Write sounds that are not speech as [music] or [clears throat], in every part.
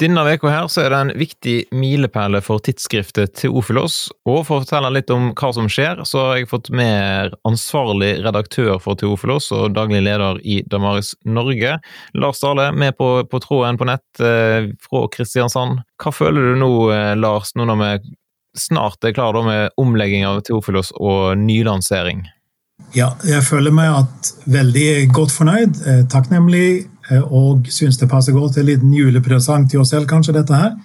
Denne uka her så er det en viktig milepæle for tidsskriftet Teofilos, og for å fortelle litt om hva som skjer, så har jeg fått med ansvarlig redaktør for Teofilos og daglig leder i Damaris Norge, Lars Dale, med på, på tråden på nett eh, fra Kristiansand. Hva føler du nå, eh, Lars, nå når vi snart er klare med omlegging av Teofilos og nylansering? Ja, jeg føler meg at veldig godt fornøyd, eh, takknemlig og syns det passer godt. En liten julepresang til oss selv, kanskje, dette her.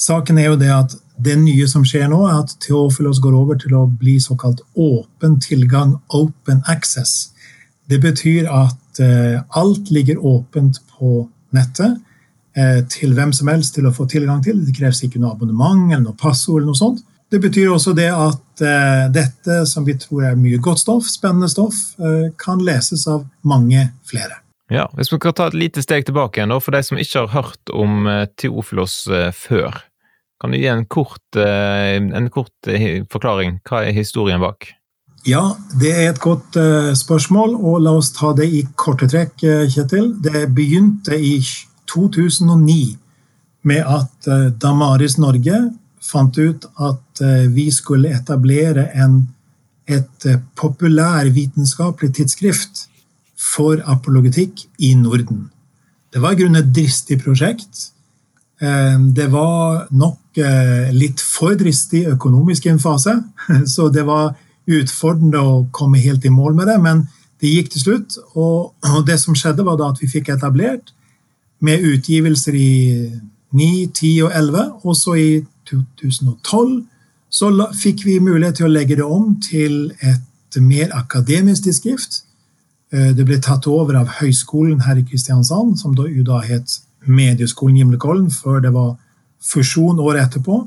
Saken er jo det at det nye som skjer nå, er at Theofilos går over til å bli såkalt åpen tilgang, open access. Det betyr at eh, alt ligger åpent på nettet eh, til hvem som helst til å få tilgang til. Det kreves ikke noe abonnement eller noe passord. eller noe sånt. Det betyr også det at dette, som vi tror er mye godt stoff, spennende stoff, kan leses av mange flere. Ja, Hvis vi kan ta et lite steg tilbake igjen, da, for de som ikke har hørt om Teofilos Theofilos uh, før. Kan du gi en kort, uh, en kort forklaring? Hva er historien bak? Ja, det er et godt spørsmål, og la oss ta det i korte trekk, Kjetil. Det begynte i 2009 med at Damaris Norge fant ut at vi skulle etablere en, et populærvitenskapelig tidsskrift for apologetikk i Norden. Det var i grunnen et dristig prosjekt. Eh, det var nok eh, litt for dristig økonomisk i en fase, [laughs] så det var utfordrende å komme helt i mål med det, men det gikk til slutt. Og det som skjedde, var at vi fikk etablert med utgivelser i 9, 10 og 11, og så i 2012 så fikk vi mulighet til å legge det om til et mer akademisk tidsskrift det ble tatt over av Høgskolen her i Kristiansand, som da, da het Medieskolen Gimlekollen, før det var fusjon året etterpå.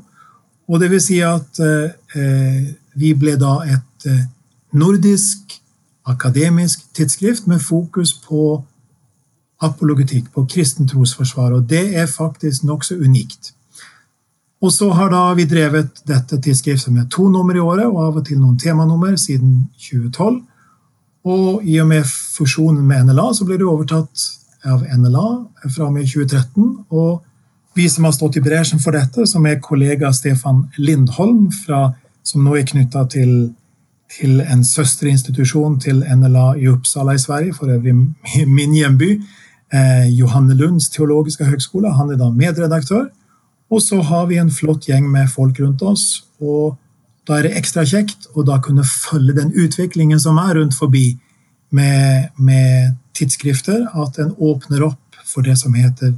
Og det vil si at eh, vi ble da et eh, nordisk akademisk tidsskrift med fokus på apologetikk, på kristen trosforsvar, og det er faktisk nokså unikt. Og så har da vi drevet dette tidsskriftet med to nummer i året, og av og til noen temanummer siden 2012. Og i og med fusjonen med NLA så ble det overtatt av NLA fra og med 2013. Og vi som har stått i bresjen for dette, som er kollega Stefan Lindholm, fra, som nå er knytta til, til, en søsterinstitusjon til NLA i Uppsala i Sverige, for øvrig min hjemby, eh, Johanne Lunds teologiske høgskole. Han er da medredaktør. Og så har vi en flott gjeng med folk rundt oss. og da er det ekstra kjekt å da kunne følge den utviklingen som er rundt forbi med, med tidsskrifter, at en åpner opp for det som heter,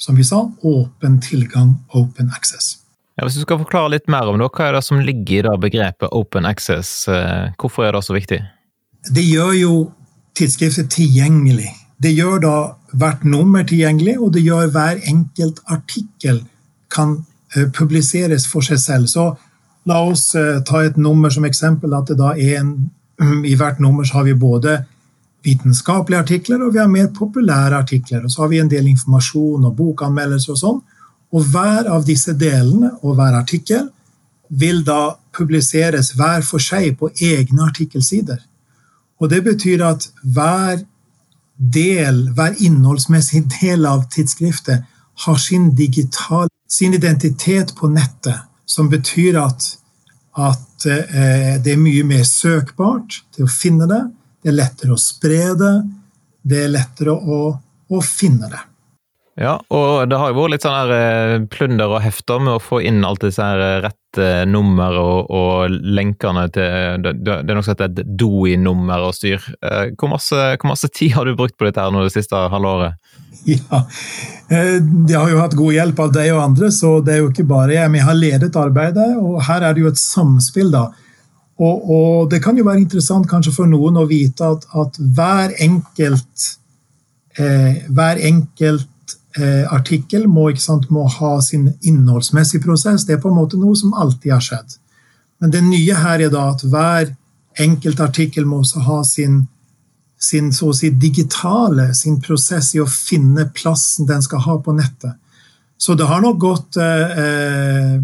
som vi sa, åpen tilgang, open access. Ja, hvis du skal forklare litt mer om det, hva er det som ligger i begrepet open access? Eh, hvorfor er det så viktig? Det gjør jo tidsskriftet tilgjengelig. Det gjør da hvert nummer tilgjengelig, og det gjør hver enkelt artikkel kan eh, publiseres for seg selv. Så La oss eh, ta et nummer som eksempel. at det da er en, [clears throat] I hvert nummer har vi både vitenskapelige artikler og vi har mer populære artikler. Og så har vi en del informasjon og bokanmeldelser og sånn. Og hver av disse delene og hver artikkel vil da publiseres hver for seg på egne artikkelsider. Og det betyr at hver del, hver innholdsmessig del av tidsskriftet har sin digital, sin identitet på nettet som betyr at, at eh, det er mye mer søkbart til å finne det. Det er lettere å spre det. Det er lettere å, å finne det. Ja, og det har jo vært litt sånn her eh, plunder og hefter med å få inn alt disse her eh, rette nummer og, og lenkene til Det, er heter et DOI-nummer og styr. Eh, hvor masse, hvor masse, tid har du brukt på dette her nå det siste halvåret? [laughs] Ja, jeg har jo hatt god hjelp av deg og andre, så det er jo ikke bare jeg. Jeg har ledet arbeidet, og her er det jo et samspill, da. Og, og det kan jo være interessant kanskje for noen å vite at, at hver enkelt eh, hver enkelt eh, artikkel må, sant, må, ha sin innholdsmessige prosess. Det er på en måte noe som alltid har skjedd. Men det nye her er da at hver enkelt artikkel må også ha sin, sin så å si digitale, sin prosess i å finne plassen den skal ha på nettet. Så det har nok gått eh, eh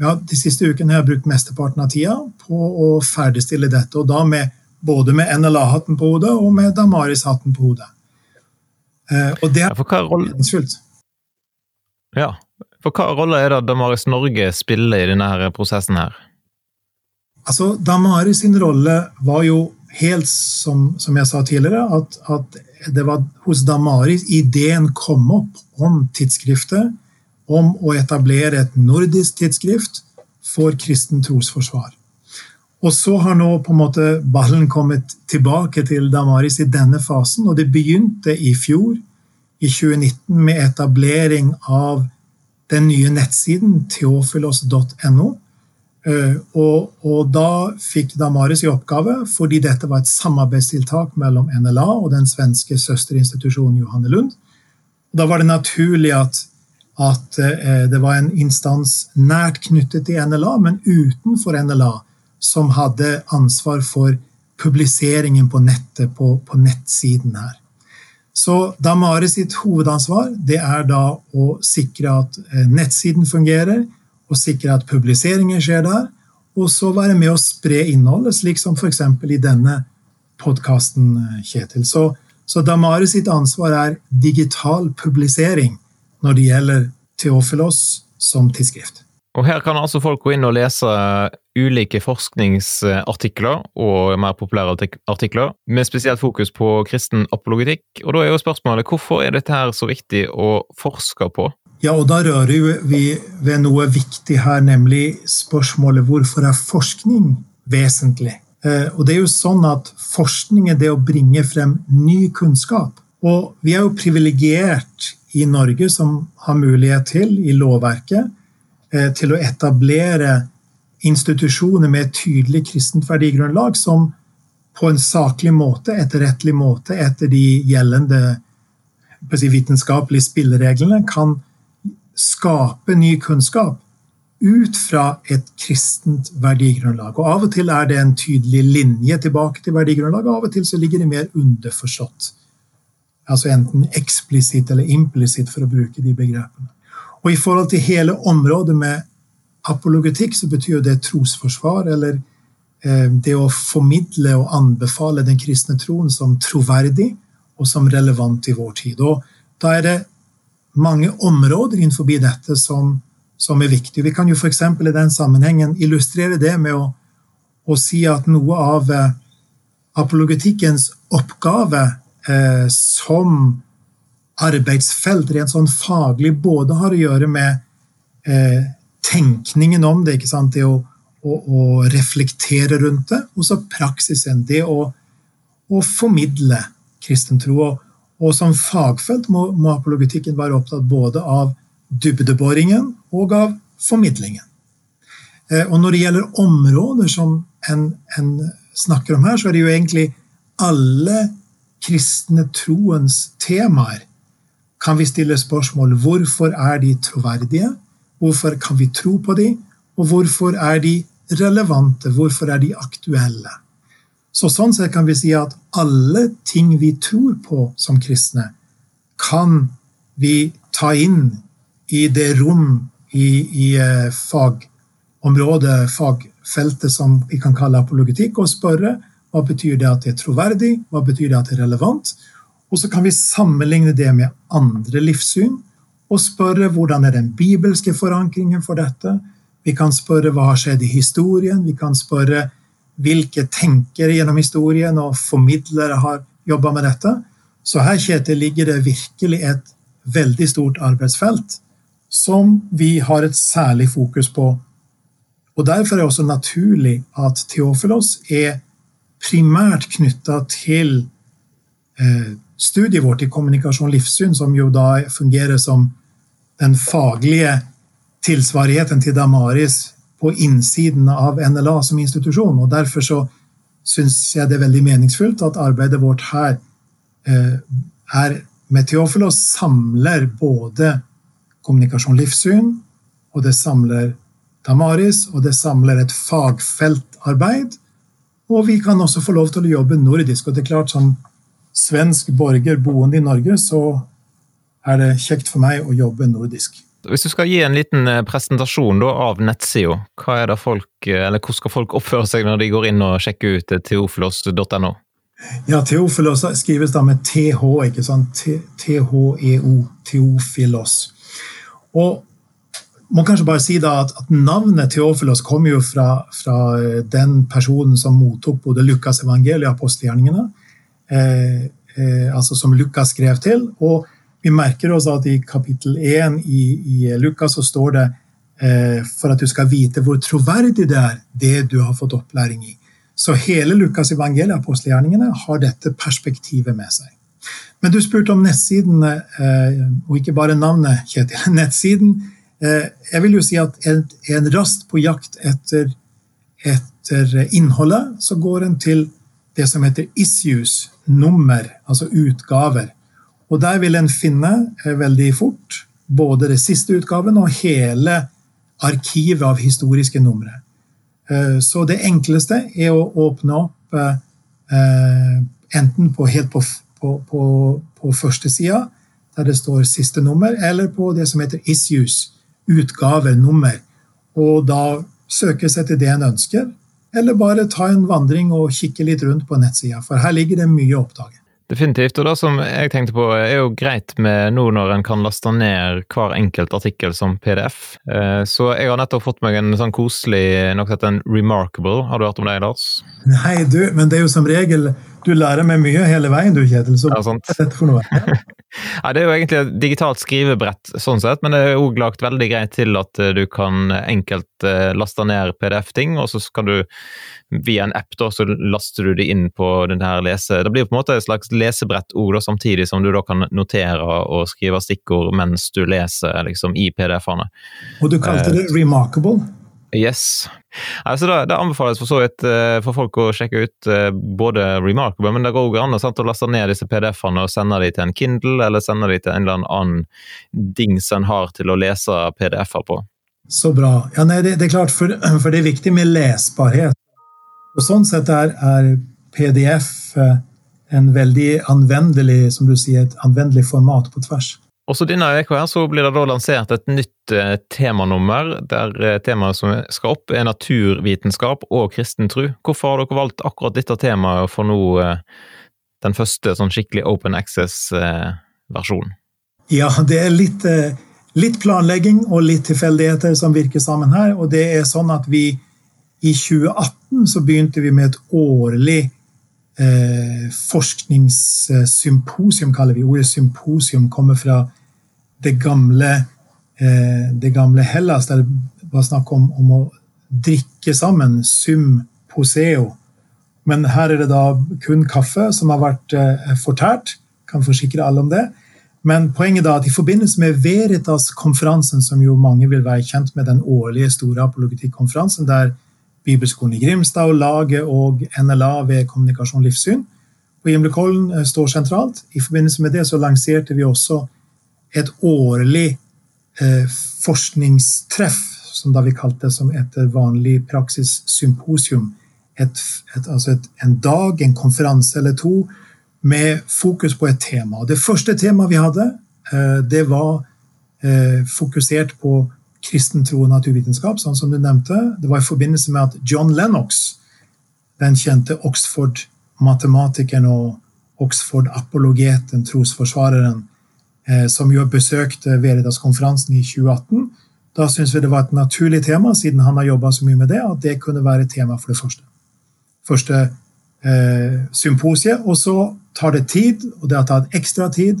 ja, De siste ukene har jeg brukt mesteparten av tida på å ferdigstille dette. Og da med, både med NLA-hatten på hodet og med Damaris-hatten på hodet. Eh, og det er meningsfullt. Ja. For hva rolle er det Damaris Norge spiller i denne prosessen her? Altså, Damaris sin rolle var jo helt som, som jeg sa tidligere, at, at, det var hos Damaris ideen kom opp om tidsskriftet, om å etablere et nordisk tidsskrift for kristen trosforsvar. Og så har nå på en måte ballen kommet tilbake til Damaris i denne fasen, og det begynte i fjor, i 2019, med etablering av den nye nettsiden teofilos.no. Eh, og, og, da fikk Damaris i oppgave, fordi dette var et samarbeidstiltak mellom NLA og den svenske søsterinstitusjonen Johanne Lund. Da var det naturlig at, at eh, det var en instans nært knyttet til NLA, men utenfor NLA, som hadde ansvar for publiseringen på nettet, på, på nettsiden her. Så Damare sitt hovedansvar det er da å sikre at eh, nettsiden fungerer, og sikre at publiseringer skjer der, og så være med å spre innholdet, slik som f.eks. i denne podkasten, eh, Kjetil. Så, så Damare sitt ansvar er digital publisering når det gjelder Theofilos som tidsskrift. Og her kan altså folk gå inn og lese ulike forskningsartikler og mer populære artikler, med spesielt fokus på kristen apologetikk. Og da er jo spørsmålet hvorfor er dette her så viktig å forske på? Ja, og da rører vi ved noe viktig her, nemlig spørsmålet hvorfor er forskning vesentlig? Eh, og det er jo sånn at forskning er det å bringe frem ny kunnskap. Og vi er jo privilegert i Norge som har mulighet til, i lovverket, Eh, til å etablere institusjoner med et tydelig kristent verdigrunnlag som på en saklig måte, etterrettelig måte, etter de gjeldende si, vitenskapelige spillereglene, kan skape ny kunnskap ut fra et kristent verdigrunnlag. Og Av og til er det en tydelig linje tilbake til verdigrunnlaget, og av og til så ligger det mer underforstått. Altså enten eksplisitt eller implisitt, for å bruke de begrepene. Og i forhold til hele området med apologetikk, så betyr det trosforsvar, eller eh, det å formidle og anbefale den kristne troen som troverdig og som relevant i vår tid. Og da er det mange områder innenfor dette som, som er viktige. Vi kan jo f.eks. i den sammenhengen illustrere det med å, å si at noe av eh, apologetikkens oppgave eh, som arbeidsfelt rent sånn faglig både har å gjøre med eh, tenkningen om det, ikke sant? det å, å, å, reflektere rundt det, og så praksisen. Det å, å formidle kristen tro. Og, og som fagfelt må, må, apologetikken være opptatt både av dybdeboringen og av formidlingen. Eh, og når det gjelder områder som en, en snakker om her, så er det jo egentlig alle kristne troens temaer kan vi stille spørsmål hvorfor er de troverdige, hvorfor kan vi tro på de, og hvorfor er de relevante, hvorfor er de aktuelle. Så Sånn sett kan vi si at alle ting vi tror på som kristne, kan vi ta inn i det rom i, i eh, fagområdet, fagfeltet som vi kan kalle apologetikk, og spørre hva betyr det at det er troverdig, hva betyr det at det er relevant, og så kan vi sammenligne det med andre livssyn og spørre hvordan er den bibelske forankringen for dette. Vi kan spørre hva har skjedd i historien. Vi kan spørre hvilke tenkere gjennom historien og formidlere har jobba med dette. Så her Kjetil, ligger det virkelig et veldig stort arbeidsfelt som vi har et særlig fokus på. Og Derfor er det også naturlig at Theofilos er primært knytta til eh, studiet vårt i kommunikasjon livssyn, som jo da fungerer som den faglige tilsvarigheten til Damaris på innsiden av NLA som institusjon. og Derfor så syns jeg det er veldig meningsfullt at arbeidet vårt her eh, er med Theofilos samler både kommunikasjon livssyn, og det samler Damaris, og det samler et fagfeltarbeid. Og vi kan også få lov til å jobbe nordisk. og det er klart som svensk borger boende i Norge, så er det kjekt for meg å jobbe nordisk. Hvis du skal gi en liten eh, presentasjon av nettsida, hvordan skal folk [laughs] oppføre seg når de går inn og sjekker ut teofilos.no? Ja, Teofilos skrives da med TH, ikke sant? T-H-E-O, Teofilos. Og må kanskje bare si da at, at Navnet Theofilos kommer jo fra, fra, den personen som mottok både Lukas evangeliet og apostelgjerningene, eh, eh, altså som Lukas skrev til. Og vi merker oss at i kapittel 1 i, i Lukas så står det eh, for at du skal vite hvor troverdig det er, det du har fått opplæring i. Så hele Lukas evangeliet, apostelgjerningene, har dette perspektivet med seg. Men du spurte om nettsidene, eh, og ikke bare navnet, Kjetil. [laughs] Nettsiden Eh, jeg vil jo si at en rast på jakt etter, etter innholdet, så går en til det som heter issues, nummer, altså utgaver. Og der vil en finne eh, veldig fort både det siste utgaven og hele arkivet av historiske numre. Eh, så det enkleste er å åpne opp enten på, helt på, på, på, på første sida, der det står siste nummer, eller på det som heter issues utgave, nummer, og da søkes etter det en ønsker, eller bare ta en vandring og kikke litt rundt på nettsida, for her ligger det mye å oppdage. Definitivt. Og det som jeg tenkte på, er jo greit med nå når en kan laste ned hver enkelt artikkel som PDF. Eh, så jeg har nettopp fått meg en sånn koselig noe sett en Remarkable. Har du hørt om det, Lars? Nei, du, men det er jo som regel Du lærer meg mye hele veien, du, Kjetil. Så ja, sant. dette for noe. [laughs] Ja, det er jo egentlig et digitalt skrivebrett, sånn sett, men det er òg lagt veldig greit til at eh, du kan enkelt eh, laste ned PDF-ting, og så kan du via en app da, så laster du det inn på den her lese... Det blir på en måte et slags lesebrett òg, samtidig som du da kan notere og skrive stikkord mens du leser liksom, i PDF-ene. Og du kalte det remarkable? Yes. Altså det, det, anbefales for så vidt eh, for folk å sjekke ut eh, både Remarkable, men det går også an sant, å laste ned disse PDF-ene og sende dem til en Kindle, eller sende dem til en eller annen dings en har til å lese PDF-er på. Så bra. Ja, nei, det, det, er klart, for, [clears throat] for, det er viktig med lesbarhet. Og Sånn sett er, er PDF eh, en veldig anvendelig som du sier, et anvendelig format på tvers. Også denne uka så blir det da lansert et nytt eh, temanummer, der eh, temaet som skal opp er naturvitenskap og kristen tro. Hvorfor har dere valgt akkurat dette temaet for nå eh, den første sånn skikkelig open access-versjonen? Ja, det er litt, litt, planlegging og litt tilfeldigheter som virker sammen her. Og det er sånn at vi i 2018 så begynte vi med et årlig eh, forskningssymposium, kaller vi Ordet symposium kommer fra det gamle, eh, det gamle Hellas, der det var snakk om, om, å drikke sammen. sum poseo. Men her er det da kun kaffe som har vært eh, fortært. Kan forsikre alle om det. Men poenget da at i forbindelse med Veritas-konferansen, som jo mange vil være kjent med, den årlige store apologetikkonferansen, der Bibelskolen i Grimstad og laget og NLA ved Kommunikasjon Livssyn på Gimlekollen eh, står sentralt. I forbindelse med det så lanserte vi også et årlig eh, forskningstreff, som da vi kalte det som etter vanlig praksis symposium. Et, et, altså et, en dag, en konferanse eller to, med fokus på et tema. Det første temaet vi hadde, eh, det var eh, fokusert på kristen tro og naturvitenskap, sånn som du nevnte. Det var i forbindelse med at John Lennox, den kjente Oxford-matematikeren og Oxford-apologeten, trosforsvareren, som jo besøkte Veritas-konferansen i 2018. Da syns vi det var et naturlig tema, siden han har jobba så mye med det, at det kunne være tema for det første. Første eh, symposiet. Og så tar det tid, og det har tatt ekstra tid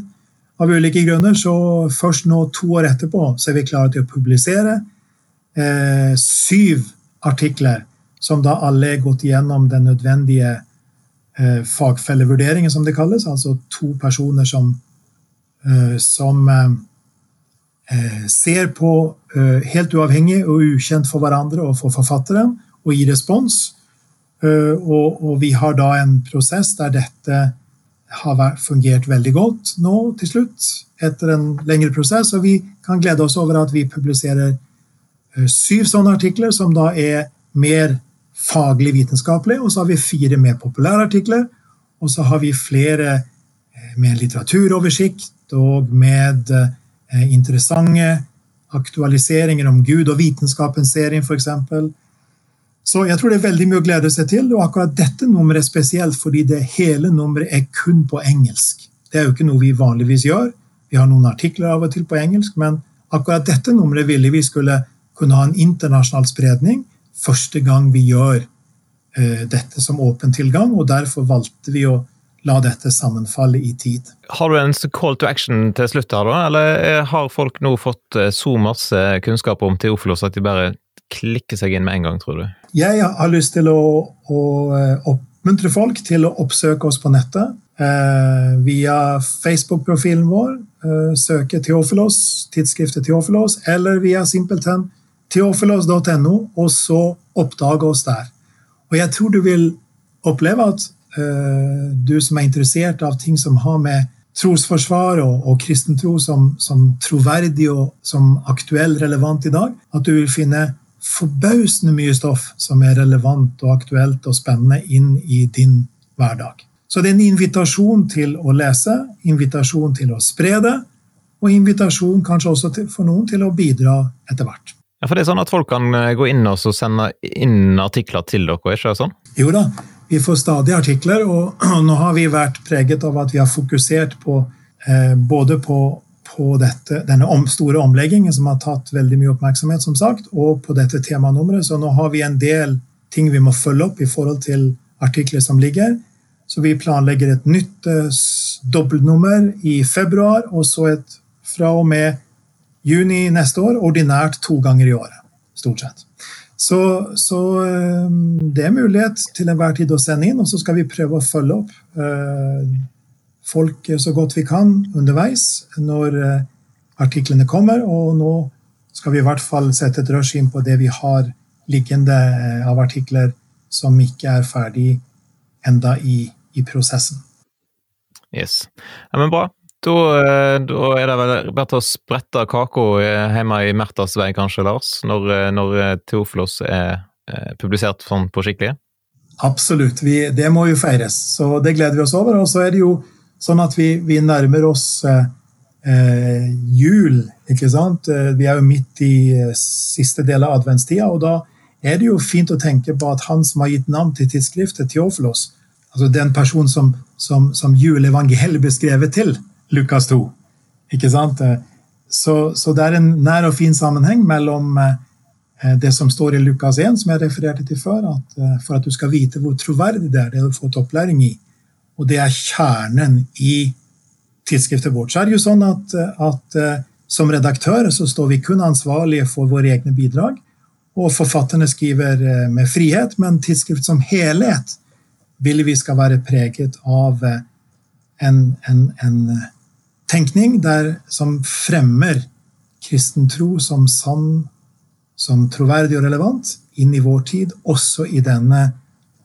av ulike grunner. Så først nå, to år etterpå, så er vi klare til å publisere eh, syv artikler som da alle er gått igjennom den nødvendige eh, fagfellevurderingen, som det kalles. Altså to personer som Eh, som eh, eh, ser på, helt uavhengig og ukjent for hverandre og for forfatteren, og gir respons. Og, vi har da en prosess der dette har fungert veldig godt nå til slutt, etter en lengre prosess. Og vi kan glede oss over at vi publiserer syv sånne artikler, som da er mer faglig vitenskapelig, Og så har vi fire mer populære artikler. Og så har vi flere med litteraturoversikt og med eh, interessante aktualiseringer om Gud og vitenskapen-serien f.eks. Så jeg tror det er veldig mye å glede seg til. Og akkurat dette nummeret er spesielt fordi det hele nummeret er kun på engelsk. Det er jo ikke noe vi vanligvis gjør. Vi har noen artikler av og til på engelsk, men akkurat dette nummeret ville vi skulle kunne ha en internasjonal spredning første gang vi gjør eh, dette som åpen tilgang, og derfor valgte vi å la dette sammenfalle i tid. Har du en call to action til slutt her, da? Eller har folk nå fått eh, så masse kunnskap om Teofilos at de bare klikker seg inn med en gang, tror du? Jeg har lyst til å, å eh, oppmuntre folk til å oppsøke oss på nettet. Eh, via Facebook-profilen vår. Eh, søke Teofilos, tidsskriftet Teofilos, eller via simpelthen teofilos.no, og så oppdage oss der. Og jeg tror du vil oppleve at du som er interessert av ting som har med trosforsvar og, og kristen tro som, som, troverdig og som aktuell relevant i dag, at du vil finne forbausende mye stoff som er relevant og aktuelt og spennende inn i din hverdag. Så det er en invitasjon til å lese, invitasjon til å spre det, og invitasjon kanskje også til, for noen til å bidra etter hvert. Ja, for det er sånn at Folk kan eh, gå inn og sende inn artikler til dere, er ikke sant? sånn? Jo da, vi får stadig artikler, og [clears throat] nå har vi vært preget av at vi har fokusert på eh, både på, på dette, denne om, store omleggingen som har tatt veldig mye oppmerksomhet, som sagt, og på dette temanummeret. Så nå har vi en del ting vi må følge opp i forhold til artikler som ligger. Så vi planlegger et nytt eh, dobbeltnummer i februar, og så et fra og med juni neste år, ordinært to ganger i året. Stort sett. Så, så eh, det er mulighet til enhver tid å sende inn, og så skal vi prøve å følge opp eh, folk så godt vi kan underveis når eh, artiklene kommer. Og nå skal vi i hvert fall sette et rush inn på det vi har liggende av artikler som ikke er ferdig enda i, i prosessen. Yes. Ja, men bra. Da, eh, da, er det vel bare til å sprette kaka hjemme i Märthas vei, kanskje, Lars? Når, eh, når eh, er publisert sånn på skikkelig? Absolutt. Vi, det må jo feires. Så det gleder vi oss over. Og så er det jo sånn at vi, vi nærmer oss eh, jul, ikke sant? Vi er jo midt i siste del av adventstida, og da er det jo fint å tenke på at han som har gitt navn til tidsskriftet, Teoflos, altså den personen som, som, som juleevangeliet ble skrevet til, Lukas 2. Ikke sant? Så, så, det er en nær og fin sammenheng mellom eh, det som står i Lukas 1, som jeg refererte til før, at eh, for at du skal vite hvor troverdig det er, det du har fått opplæring i. Og det er kjernen i tidsskriftet vårt. Så er det jo sånn at, at eh, som redaktør så står vi kun ansvarlige for våre egne bidrag. Og forfatterne skriver med frihet, men tidsskrift som helhet vil vi skal være preget av en, en, en tenkning der, som fremmer kristen tro som sann, som troverdig og relevant inn i vår tid, også i denne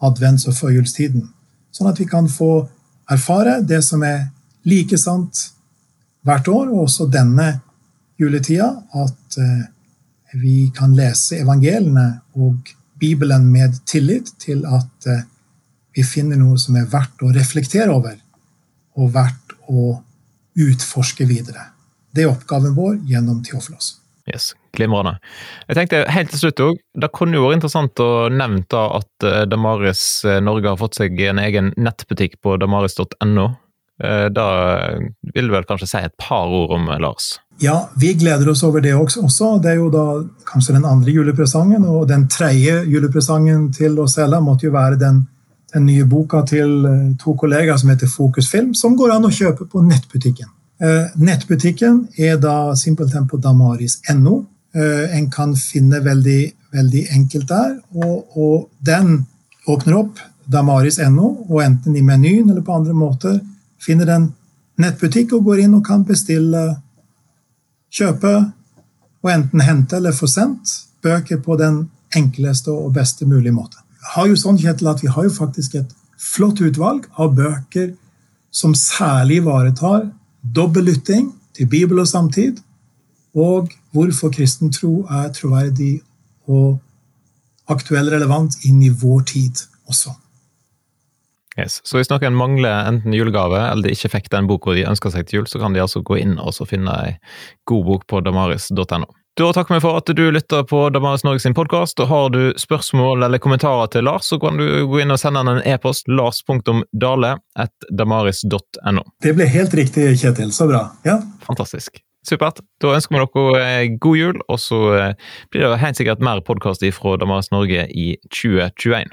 advents- og førjulstiden. Sånn at vi kan få erfare det som er like sant hvert år, og også denne juletida, at eh, vi kan lese evangeliene og Bibelen med tillit til at eh, vi finner noe som er verdt å reflektere over, og verdt å utforske videre. Det er oppgaven vår gjennom Theofilos. Yes, Glimrende. Jeg tenkte helt til slutt òg, det kunne jo vært interessant å nevne da at eh, Damaris eh, Norge har fått seg en egen nettbutikk på damaris.no. Eh, da vil du vel kanskje si et par ord om, Lars? Ja, vi gleder oss over det også. Det er jo da kanskje den andre julepresangen, og den tredje julepresangen til oss alle måtte jo være den den nye boka til eh, to kollegaer som heter Fokus Film, som går an å kjøpe på nettbutikken. Eh, nettbutikken er da simpelthen på damaris.no. Eh, en kan finne veldig, veldig enkelt der, og, og den åpner opp damaris.no, og enten i menyen eller på andre måter finner en nettbutikk og går inn og kan bestille, kjøpe og enten hente eller få sendt bøker på den enkleste og beste mulige måte har jo sånn, Kjetil, at vi har jo faktisk et flott utvalg av bøker som særlig ivaretar dobbeltlytting til Bibel og samtid, og hvorfor kristen tro er troverdig og aktuell relevant inn i vår tid også. Yes. Så hvis noen mangler enten julegave eller de ikke fikk den boka de ønsker seg til jul, så kan de altså gå inn og finne ei god bok på damaris.no. Da takker vi for at du lytter på Damaris Norge sin podkast. Har du spørsmål eller kommentarer til Lars, så kan du gå inn og sende han en e-post lars.dale.damaris.no. Det ble helt riktig, Kjetil. Så bra. Ja. Fantastisk. supert. Da ønsker vi dere god jul, og så blir det helt sikkert mer podkast fra Damaris Norge i 2021.